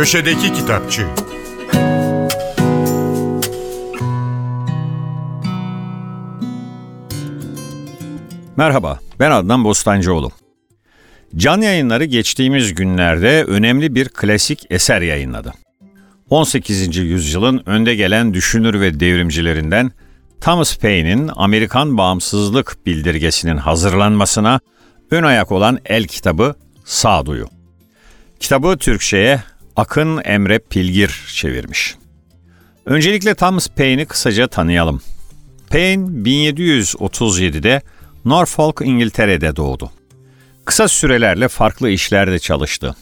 Köşedeki Kitapçı Merhaba, ben Adnan Bostancıoğlu. Can yayınları geçtiğimiz günlerde önemli bir klasik eser yayınladı. 18. yüzyılın önde gelen düşünür ve devrimcilerinden Thomas Paine'in Amerikan bağımsızlık bildirgesinin hazırlanmasına ön ayak olan el kitabı Sağduyu. Kitabı Türkçe'ye Akın Emre Pilgir çevirmiş. Öncelikle Thomas Paine'i kısaca tanıyalım. Paine 1737'de Norfolk, İngiltere'de doğdu. Kısa sürelerle farklı işlerde çalıştı.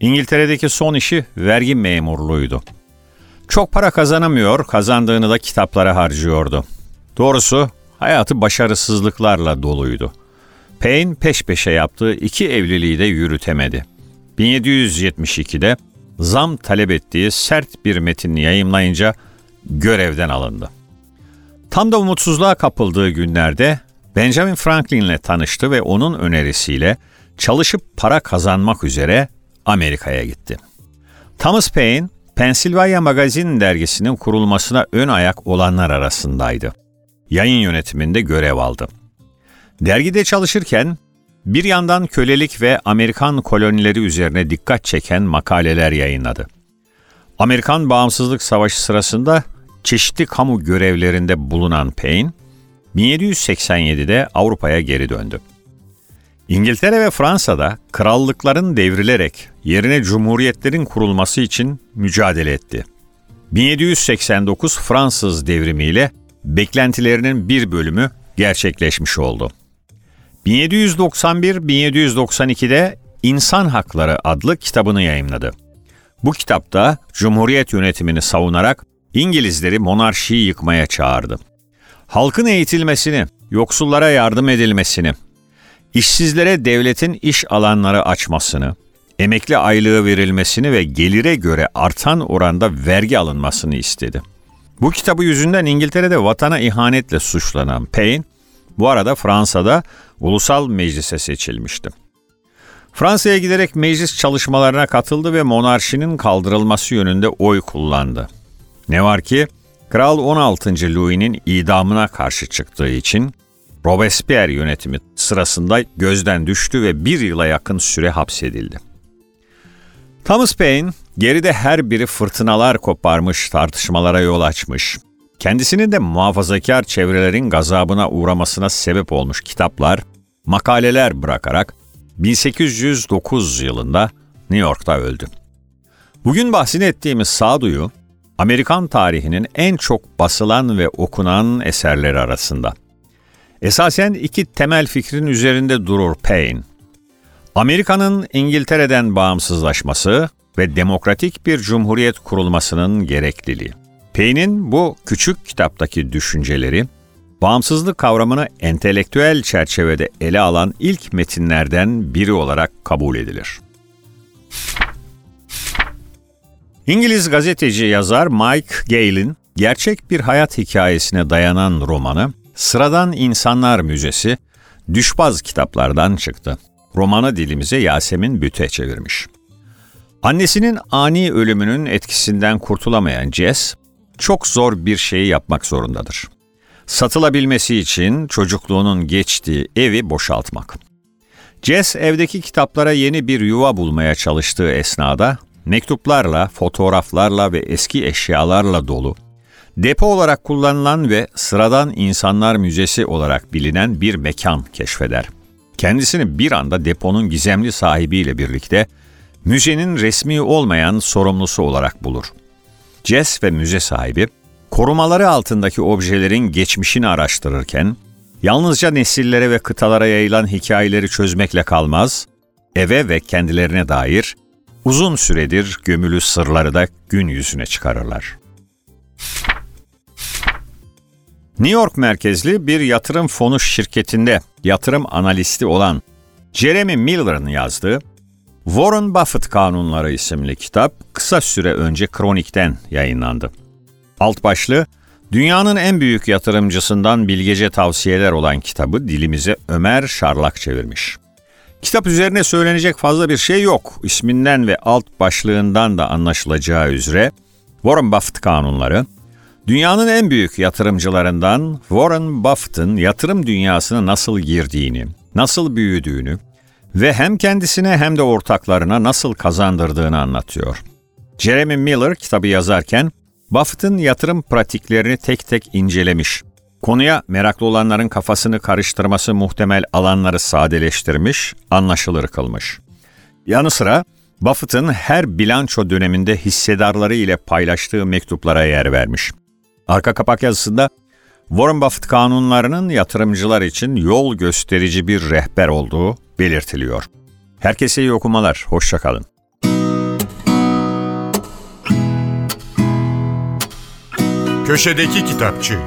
İngiltere'deki son işi vergi memurluğuydu. Çok para kazanamıyor, kazandığını da kitaplara harcıyordu. Doğrusu hayatı başarısızlıklarla doluydu. Paine peş peşe yaptığı iki evliliği de yürütemedi. 1772'de zam talep ettiği sert bir metin yayımlayınca görevden alındı. Tam da umutsuzluğa kapıldığı günlerde Benjamin Franklin'le tanıştı ve onun önerisiyle çalışıp para kazanmak üzere Amerika'ya gitti. Thomas Paine, Pennsylvania Magazine dergisinin kurulmasına ön ayak olanlar arasındaydı. Yayın yönetiminde görev aldı. Dergide çalışırken bir yandan kölelik ve Amerikan kolonileri üzerine dikkat çeken makaleler yayınladı. Amerikan Bağımsızlık Savaşı sırasında çeşitli kamu görevlerinde bulunan Paine, 1787'de Avrupa'ya geri döndü. İngiltere ve Fransa'da krallıkların devrilerek yerine cumhuriyetlerin kurulması için mücadele etti. 1789 Fransız devrimiyle beklentilerinin bir bölümü gerçekleşmiş oldu. 1791-1792'de İnsan Hakları adlı kitabını yayımladı. Bu kitapta Cumhuriyet yönetimini savunarak İngilizleri monarşiyi yıkmaya çağırdı. Halkın eğitilmesini, yoksullara yardım edilmesini, işsizlere devletin iş alanları açmasını, emekli aylığı verilmesini ve gelire göre artan oranda vergi alınmasını istedi. Bu kitabı yüzünden İngiltere'de vatana ihanetle suçlanan Paine, bu arada Fransa'da ulusal meclise seçilmişti. Fransa'ya giderek meclis çalışmalarına katıldı ve monarşinin kaldırılması yönünde oy kullandı. Ne var ki Kral 16. Louis'nin idamına karşı çıktığı için Robespierre yönetimi sırasında gözden düştü ve bir yıla yakın süre hapsedildi. Thomas Paine geride her biri fırtınalar koparmış, tartışmalara yol açmış, kendisinin de muhafazakar çevrelerin gazabına uğramasına sebep olmuş kitaplar, makaleler bırakarak 1809 yılında New York'ta öldü. Bugün bahsini ettiğimiz sağduyu, Amerikan tarihinin en çok basılan ve okunan eserleri arasında. Esasen iki temel fikrin üzerinde durur Paine. Amerika'nın İngiltere'den bağımsızlaşması ve demokratik bir cumhuriyet kurulmasının gerekliliği. Payne'in bu küçük kitaptaki düşünceleri, bağımsızlık kavramını entelektüel çerçevede ele alan ilk metinlerden biri olarak kabul edilir. İngiliz gazeteci yazar Mike Gale'in gerçek bir hayat hikayesine dayanan romanı Sıradan İnsanlar Müzesi Düşbaz kitaplardan çıktı. Romanı dilimize Yasemin Büte çevirmiş. Annesinin ani ölümünün etkisinden kurtulamayan Jess, çok zor bir şeyi yapmak zorundadır. Satılabilmesi için çocukluğunun geçtiği evi boşaltmak. Jess evdeki kitaplara yeni bir yuva bulmaya çalıştığı esnada mektuplarla, fotoğraflarla ve eski eşyalarla dolu, depo olarak kullanılan ve sıradan insanlar müzesi olarak bilinen bir mekan keşfeder. Kendisini bir anda deponun gizemli sahibiyle birlikte müzenin resmi olmayan sorumlusu olarak bulur. Jess ve müze sahibi, korumaları altındaki objelerin geçmişini araştırırken, yalnızca nesillere ve kıtalara yayılan hikayeleri çözmekle kalmaz, eve ve kendilerine dair uzun süredir gömülü sırları da gün yüzüne çıkarırlar. New York merkezli bir yatırım fonu şirketinde yatırım analisti olan Jeremy Miller'ın yazdığı Warren Buffett Kanunları isimli kitap kısa süre önce Kronik'ten yayınlandı. Alt başlığı Dünyanın en büyük yatırımcısından bilgece tavsiyeler olan kitabı dilimize Ömer Şarlak çevirmiş. Kitap üzerine söylenecek fazla bir şey yok. İsminden ve alt başlığından da anlaşılacağı üzere Warren Buffett kanunları, dünyanın en büyük yatırımcılarından Warren Buffett'ın yatırım dünyasına nasıl girdiğini, nasıl büyüdüğünü ve hem kendisine hem de ortaklarına nasıl kazandırdığını anlatıyor. Jeremy Miller kitabı yazarken Buffett'ın yatırım pratiklerini tek tek incelemiş. Konuya meraklı olanların kafasını karıştırması muhtemel alanları sadeleştirmiş, anlaşılır kılmış. Yanı sıra Buffett'ın her bilanço döneminde hissedarları ile paylaştığı mektuplara yer vermiş. Arka kapak yazısında Warren Buffett kanunlarının yatırımcılar için yol gösterici bir rehber olduğu belirtiliyor. Herkese iyi okumalar, hoşçakalın. Köşedeki Kitapçı